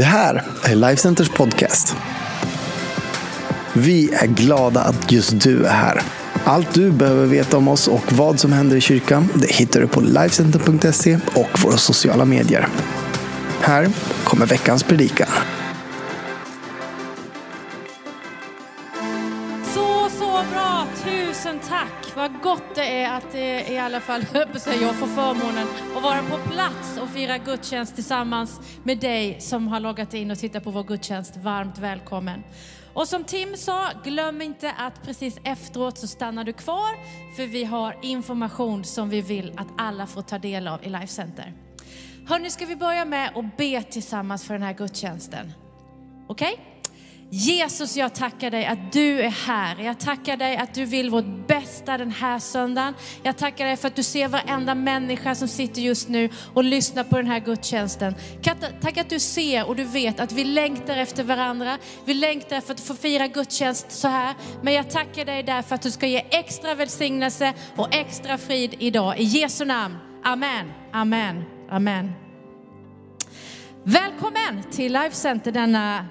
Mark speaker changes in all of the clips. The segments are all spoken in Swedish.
Speaker 1: Det här är Lifecenters podcast. Vi är glada att just du är här. Allt du behöver veta om oss och vad som händer i kyrkan det hittar du på Lifecenter.se och våra sociala medier. Här kommer veckans predikan.
Speaker 2: Att det i alla fall, höll jag får förmånen att vara på plats och fira gudstjänst tillsammans med dig som har loggat in och tittat på vår gudstjänst. Varmt välkommen. Och som Tim sa, glöm inte att precis efteråt så stannar du kvar för vi har information som vi vill att alla får ta del av i Life Center. Hörni, ska vi börja med att be tillsammans för den här gudstjänsten? Okej? Jesus, jag tackar dig att du är här. Jag tackar dig att du vill vårt bästa den här söndagen. Jag tackar dig för att du ser varenda människa som sitter just nu och lyssnar på den här gudstjänsten. Tack att du ser och du vet att vi längtar efter varandra. Vi längtar efter att få fira gudstjänst så här. Men jag tackar dig därför att du ska ge extra välsignelse och extra frid idag. I Jesu namn. Amen, amen, amen. Välkommen till Life Center denna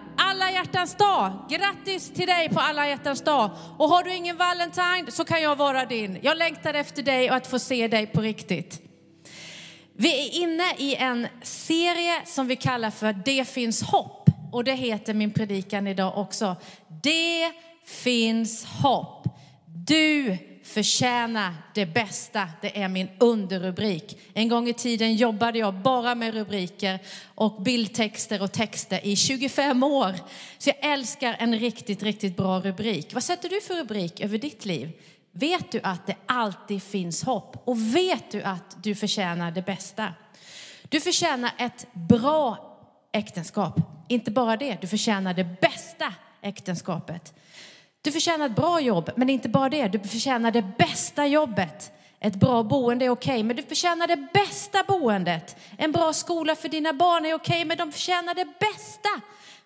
Speaker 2: hjärtans dag. Grattis till dig på alla hjärtans dag. Och har du ingen Valentine så kan jag vara din. Jag längtar efter dig och att få se dig på riktigt. Vi är inne i en serie som vi kallar för Det finns hopp. Och det heter min predikan idag också. Det finns hopp. Du förtjäna det bästa. Det är min underrubrik. En gång i tiden jobbade jag bara med rubriker och bildtexter och texter i 25 år. Så jag älskar en riktigt, riktigt bra rubrik. Vad sätter du för rubrik över ditt liv? Vet du att det alltid finns hopp? Och vet du att du förtjänar det bästa? Du förtjänar ett bra äktenskap. Inte bara det, du förtjänar det bästa äktenskapet. Du förtjänar ett bra jobb, men inte bara det. Du förtjänar det bästa jobbet. Ett bra boende är okej, okay, men du förtjänar det bästa boendet. En bra skola för dina barn är okej, okay, men de förtjänar det bästa.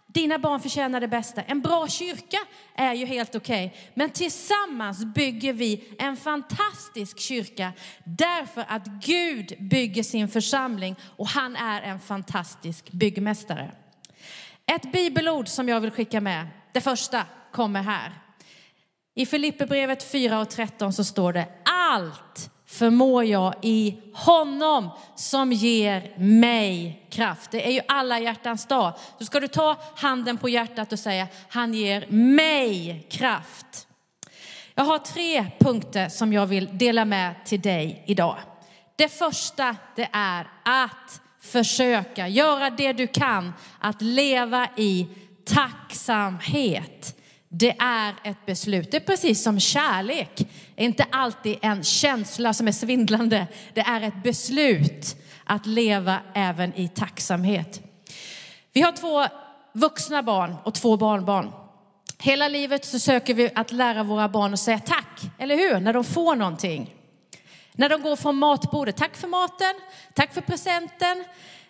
Speaker 2: Dina barn förtjänar det bästa. En bra kyrka är ju helt okej. Okay. Men tillsammans bygger vi en fantastisk kyrka därför att Gud bygger sin församling och han är en fantastisk byggmästare. Ett bibelord som jag vill skicka med, det första kommer här. I Filipperbrevet 4 och 13 så står det allt förmår jag i honom som ger mig kraft. Det är ju alla hjärtans dag. Så ska du ta handen på hjärtat och säga han ger mig kraft. Jag har tre punkter som jag vill dela med till dig idag. Det första det är att försöka göra det du kan att leva i tacksamhet. Det är ett beslut. Det är precis som kärlek. Det är inte alltid en känsla som är svindlande. Det är ett beslut att leva även i tacksamhet. Vi har två vuxna barn och två barnbarn. Hela livet så söker vi att lära våra barn att säga tack, eller hur? När de får någonting. När de går från matbordet. Tack för maten, tack för presenten,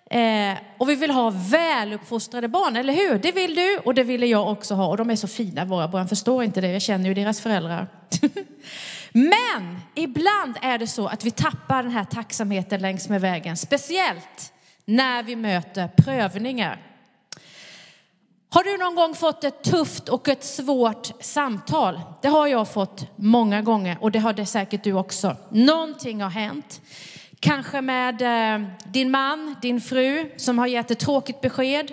Speaker 2: Eh, och vi vill ha väluppfostrade barn, eller hur? Det vill du och det ville jag också ha. Och de är så fina våra barn, förstår inte det, jag känner ju deras föräldrar. Men ibland är det så att vi tappar den här tacksamheten längs med vägen, speciellt när vi möter prövningar. Har du någon gång fått ett tufft och ett svårt samtal? Det har jag fått många gånger och det har det säkert du också. Någonting har hänt. Kanske med eh, din man, din fru som har gett ett tråkigt besked.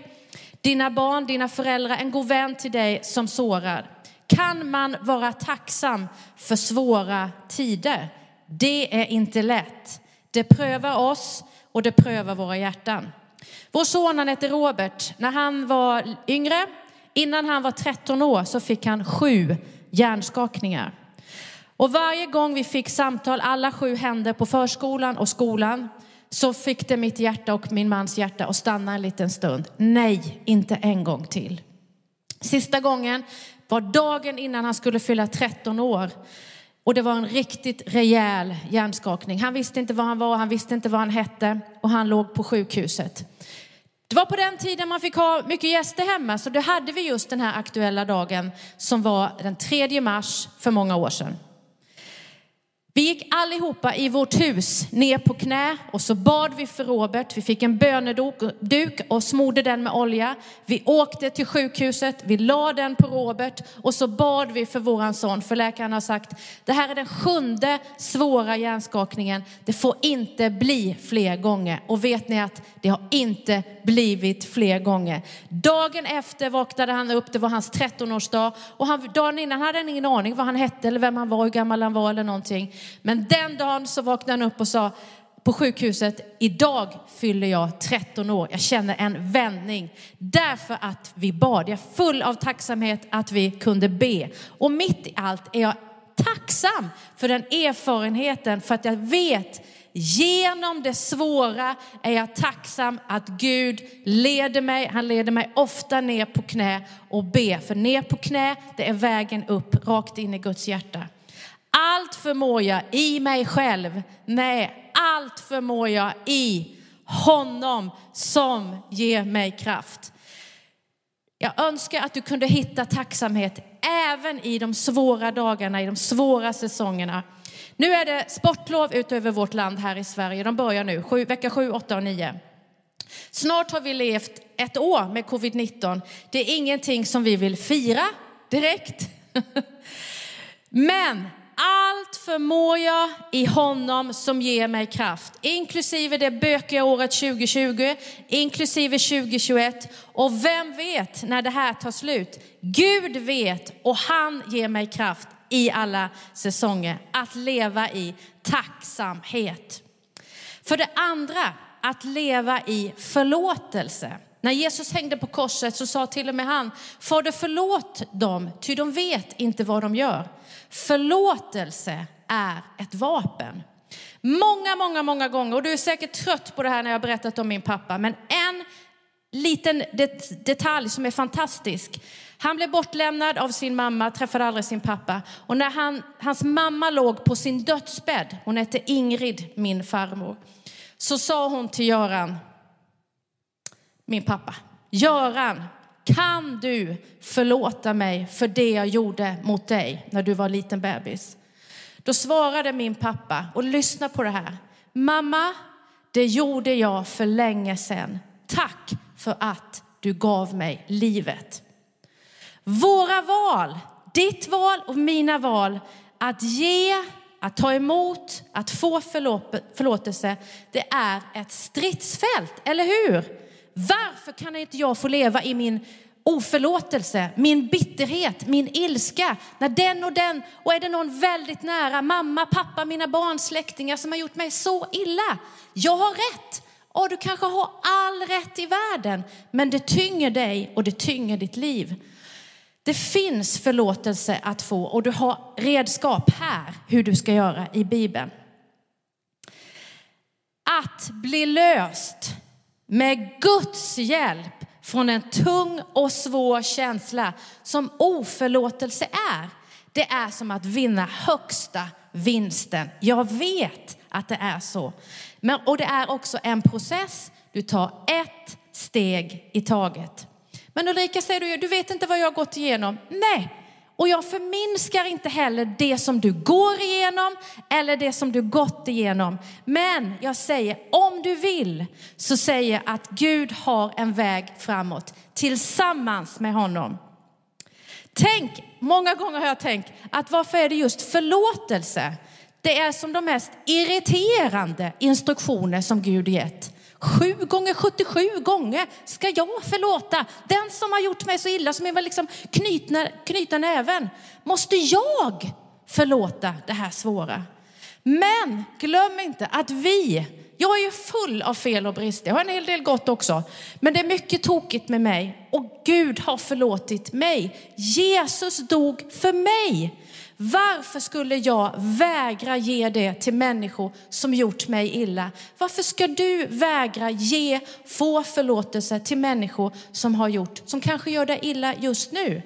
Speaker 2: Dina barn, dina föräldrar, en god vän till dig som sårar. Kan man vara tacksam för svåra tider? Det är inte lätt. Det prövar oss och det prövar våra hjärtan. Vår son han heter Robert. När han var yngre, innan han var 13 år, så fick han sju hjärnskakningar. Och varje gång vi fick samtal, alla sju händer på förskolan och skolan, så fick det mitt hjärta och min mans hjärta att stanna en liten stund. Nej, inte en gång till. Sista gången var dagen innan han skulle fylla 13 år. Och det var en riktigt rejäl hjärnskakning. Han visste inte var han var, han visste inte vad han hette och han låg på sjukhuset. Det var på den tiden man fick ha mycket gäster hemma, så då hade vi just den här aktuella dagen som var den 3 mars för många år sedan. Vi gick allihopa i vårt hus ner på knä och så bad vi för Robert. Vi fick en böneduk och smorde den med olja. Vi åkte till sjukhuset, vi la den på Robert och så bad vi för våran son. För läkaren har sagt, det här är den sjunde svåra hjärnskakningen. Det får inte bli fler gånger. Och vet ni att det har inte blivit fler gånger. Dagen efter vaknade han upp, det var hans 13-årsdag. Och han, dagen innan hade han ingen aning vad han hette eller vem han var, hur gammal han var eller någonting. Men den dagen så vaknade han upp och sa på sjukhuset, idag fyller jag 13 år. Jag känner en vändning därför att vi bad. Jag är full av tacksamhet att vi kunde be. Och mitt i allt är jag tacksam för den erfarenheten för att jag vet Genom det svåra är jag tacksam att Gud leder mig. Han leder mig ofta ner på knä och ber. För ner på knä, det är vägen upp, rakt in i Guds hjärta. Allt förmår jag i mig själv. Nej, allt förmår jag i honom som ger mig kraft. Jag önskar att du kunde hitta tacksamhet även i de svåra dagarna, i de svåra säsongerna. Nu är det sportlov utöver vårt land här i Sverige. De börjar nu, sju, vecka 7, 8 och 9. Snart har vi levt ett år med covid-19. Det är ingenting som vi vill fira direkt. Men allt förmår jag i honom som ger mig kraft, inklusive det bökiga året 2020, inklusive 2021. Och vem vet när det här tar slut? Gud vet och han ger mig kraft i alla säsonger. Att leva i tacksamhet. För det andra, att leva i förlåtelse. När Jesus hängde på korset så sa till och med han, Fader förlåt dem, ty de vet inte vad de gör. Förlåtelse är ett vapen. Många, många, många gånger, och du är säkert trött på det här när jag har berättat om min pappa, men en liten det detalj som är fantastisk. Han blev bortlämnad av sin mamma, träffade aldrig sin pappa. Och när han, hans mamma låg på sin dödsbädd, hon hette Ingrid, min farmor, så sa hon till Göran, min pappa, Göran, kan du förlåta mig för det jag gjorde mot dig när du var liten bebis? Då svarade min pappa, och lyssna på det här. Mamma, det gjorde jag för länge sedan. Tack för att du gav mig livet. Våra val, ditt val och mina val, att ge, att ta emot, att få förlåtelse, det är ett stridsfält, eller hur? Varför kan inte jag få leva i min oförlåtelse, min bitterhet, min ilska, när den och den, och är det någon väldigt nära, mamma, pappa, mina barn, släktingar som har gjort mig så illa. Jag har rätt. Och du kanske har all rätt i världen, men det tynger dig och det tynger ditt liv. Det finns förlåtelse att få och du har redskap här hur du ska göra i Bibeln. Att bli löst med Guds hjälp från en tung och svår känsla som oförlåtelse är. Det är som att vinna högsta vinsten. Jag vet att det är så. Men, och det är också en process. Du tar ett steg i taget. Men Ulrika säger du, du vet inte vad jag har gått igenom. Nej, och jag förminskar inte heller det som du går igenom eller det som du gått igenom. Men jag säger, om du vill, så säger jag att Gud har en väg framåt tillsammans med honom. Tänk, många gånger har jag tänkt att varför är det just förlåtelse? Det är som de mest irriterande instruktioner som Gud gett. Sju gånger 77 gånger ska jag förlåta den som har gjort mig så illa, som är liksom knytna, knyta näven. Måste jag förlåta det här svåra? Men glöm inte att vi, jag är ju full av fel och brister, jag har en hel del gott också. Men det är mycket tokigt med mig och Gud har förlåtit mig. Jesus dog för mig. Varför skulle jag vägra ge det till människor som gjort mig illa? Varför ska du vägra ge, få förlåtelse till människor som har gjort, som kanske gör dig illa just nu?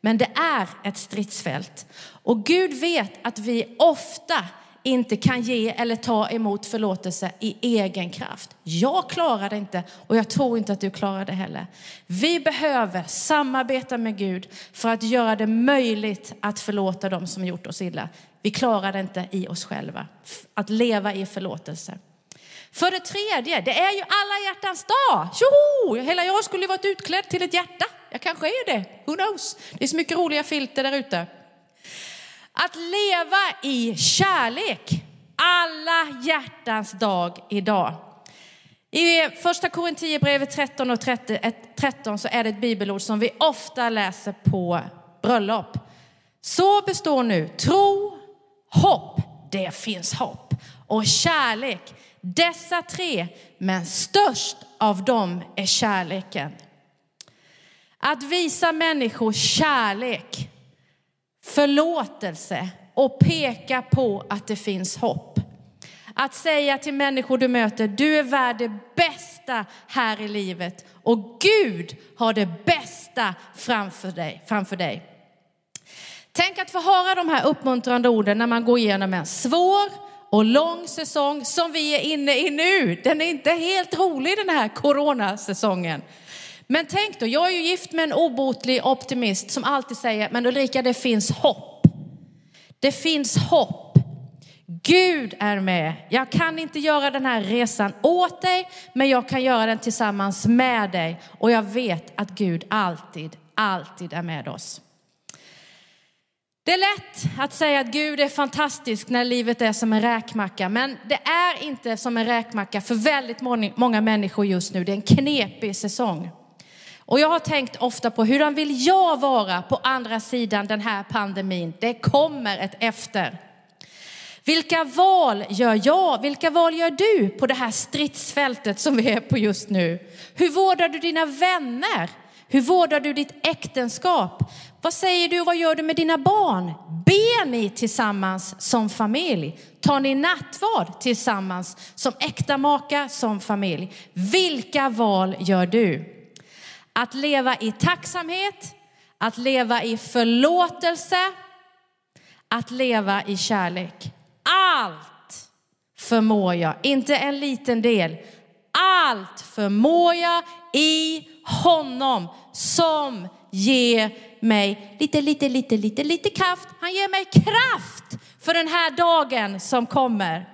Speaker 2: Men det är ett stridsfält. Och Gud vet att vi ofta inte kan ge eller ta emot förlåtelse i egen kraft. Jag klarar det inte och jag tror inte att du klarar det heller. Vi behöver samarbeta med Gud för att göra det möjligt att förlåta dem som gjort oss illa. Vi klarar det inte i oss själva, att leva i förlåtelse. För det tredje, det är ju alla hjärtans dag. Tjoho! Hela jag skulle varit utklädd till ett hjärta. Jag kanske är det, who knows? Det är så mycket roliga filter där ute. Att leva i kärlek, alla hjärtans dag idag. I första Korinthierbrevet 13 och 13 så är det ett bibelord som vi ofta läser på bröllop. Så består nu tro, hopp, det finns hopp, och kärlek. Dessa tre, men störst av dem är kärleken. Att visa människor kärlek, förlåtelse och peka på att det finns hopp. Att säga till människor du möter, du är värd det bästa här i livet och Gud har det bästa framför dig. Framför dig. Tänk att få höra de här uppmuntrande orden när man går igenom en svår och lång säsong som vi är inne i nu. Den är inte helt rolig den här coronasäsongen. Men tänk då, jag är ju gift med en obotlig optimist som alltid säger, men Ulrika det finns hopp. Det finns hopp. Gud är med. Jag kan inte göra den här resan åt dig, men jag kan göra den tillsammans med dig. Och jag vet att Gud alltid, alltid är med oss. Det är lätt att säga att Gud är fantastisk när livet är som en räkmacka, men det är inte som en räkmacka för väldigt många människor just nu. Det är en knepig säsong. Och jag har tänkt ofta på hur vill jag vara på andra sidan den här pandemin? Det kommer ett efter. Vilka val gör jag? Vilka val gör du på det här stridsfältet som vi är på just nu? Hur vårdar du dina vänner? Hur vårdar du ditt äktenskap? Vad säger du och vad gör du med dina barn? Ber ni tillsammans som familj? Tar ni nattvard tillsammans som äkta maka, som familj? Vilka val gör du? Att leva i tacksamhet, att leva i förlåtelse, att leva i kärlek. Allt förmår jag, inte en liten del. Allt förmår jag i honom som ger mig lite, lite, lite, lite, lite kraft. Han ger mig kraft för den här dagen som kommer.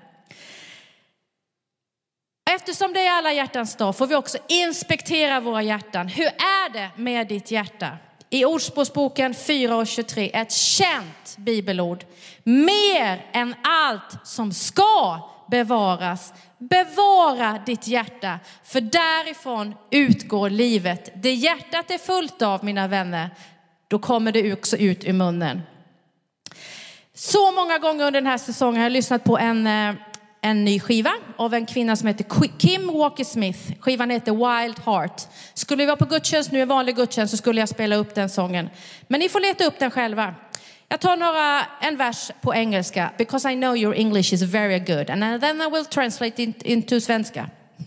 Speaker 2: Eftersom det är alla hjärtans dag får vi också inspektera våra hjärtan. Hur är det med ditt hjärta? I Ordspråksboken 4 och 23, ett känt bibelord. Mer än allt som ska bevaras, bevara ditt hjärta, för därifrån utgår livet. Det hjärtat är fullt av, mina vänner, då kommer det också ut ur munnen. Så många gånger under den här säsongen har jag lyssnat på en eh, en ny skiva av en kvinna som heter Kim Walker Smith. Skivan heter Wild Heart. Skulle vi vara på gudstjänst nu, en vanlig gudstjänst, så skulle jag spela upp den sången. Men ni får leta upp den själva. Jag tar några, en vers på engelska, because I know your English is very good. And then I will translate it into svenska.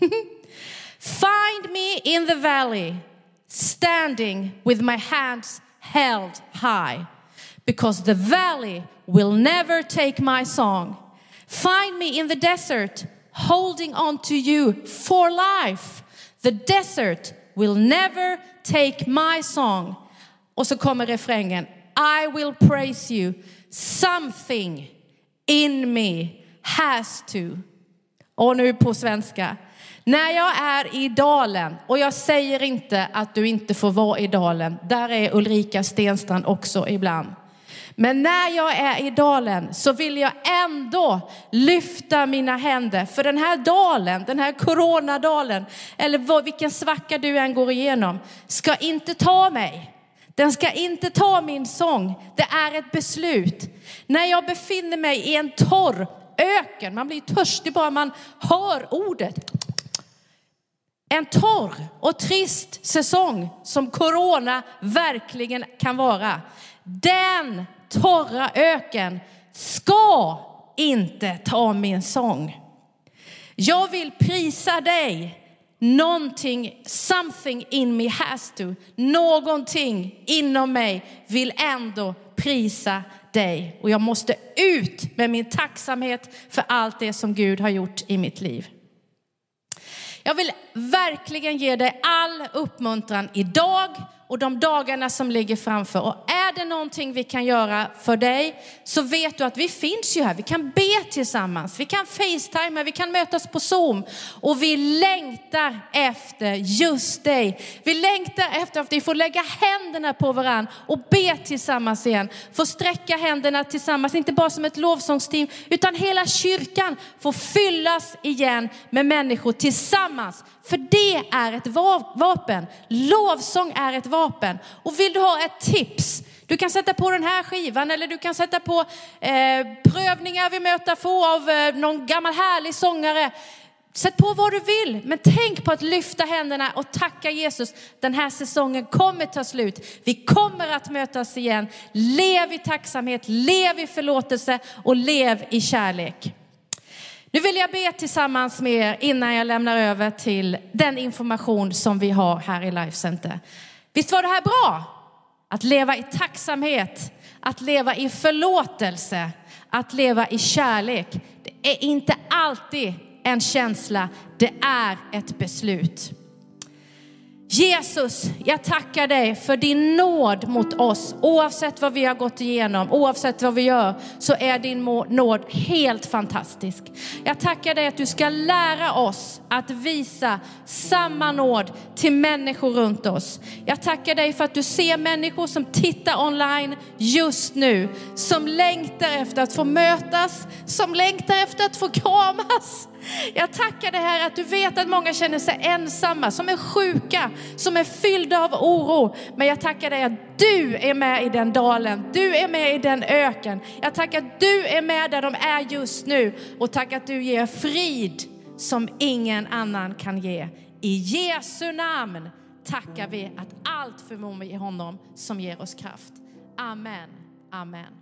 Speaker 2: Find me in the valley, standing with my hands held high. Because the valley will never take my song. Find me in the desert, holding on to you for life. The desert will never take my song. Och så kommer refrängen. I will praise you. Something in me has to. Och nu på svenska. När jag är i dalen, och jag säger inte att du inte får vara i dalen, där är Ulrika Stenstrand också ibland. Men när jag är i dalen så vill jag ändå lyfta mina händer. För den här dalen, den här coronadalen, eller vilken svacka du än går igenom, ska inte ta mig. Den ska inte ta min sång. Det är ett beslut. När jag befinner mig i en torr öken, man blir törstig bara man hör ordet. En torr och trist säsong som corona verkligen kan vara. Den torra öken ska inte ta min sång. Jag vill prisa dig. Någonting, something in me has to. Någonting inom mig vill ändå prisa dig. Och jag måste ut med min tacksamhet för allt det som Gud har gjort i mitt liv. Jag vill verkligen ge dig all uppmuntran idag och de dagarna som ligger framför. Och är det någonting vi kan göra för dig så vet du att vi finns ju här. Vi kan be tillsammans, vi kan facetima, vi kan mötas på Zoom och vi längtar efter just dig. Vi längtar efter att vi får lägga händerna på varandra och be tillsammans igen. Få sträcka händerna tillsammans, inte bara som ett lovsångsteam utan hela kyrkan får fyllas igen med människor tillsammans för det är ett vapen. Lovsång är ett vapen. Och vill du ha ett tips? Du kan sätta på den här skivan eller du kan sätta på eh, prövningar vi möter få av eh, någon gammal härlig sångare. Sätt på vad du vill, men tänk på att lyfta händerna och tacka Jesus. Den här säsongen kommer ta slut. Vi kommer att mötas igen. Lev i tacksamhet, lev i förlåtelse och lev i kärlek. Nu vill jag be tillsammans med er innan jag lämnar över till den information som vi har här i Life Center. Visst var det här bra? Att leva i tacksamhet, att leva i förlåtelse, att leva i kärlek. Det är inte alltid en känsla, det är ett beslut. Jesus, jag tackar dig för din nåd mot oss. Oavsett vad vi har gått igenom, oavsett vad vi gör, så är din nåd helt fantastisk. Jag tackar dig att du ska lära oss att visa samma nåd till människor runt oss. Jag tackar dig för att du ser människor som tittar online just nu, som längtar efter att få mötas, som längtar efter att få kramas jag tackar dig här att du vet att många känner sig ensamma, som är sjuka, som är fyllda av oro. Men jag tackar dig att du är med i den dalen, du är med i den öken. Jag tackar att du är med där de är just nu och tack att du ger frid som ingen annan kan ge. I Jesu namn tackar vi att allt förmår vi honom som ger oss kraft. Amen. Amen.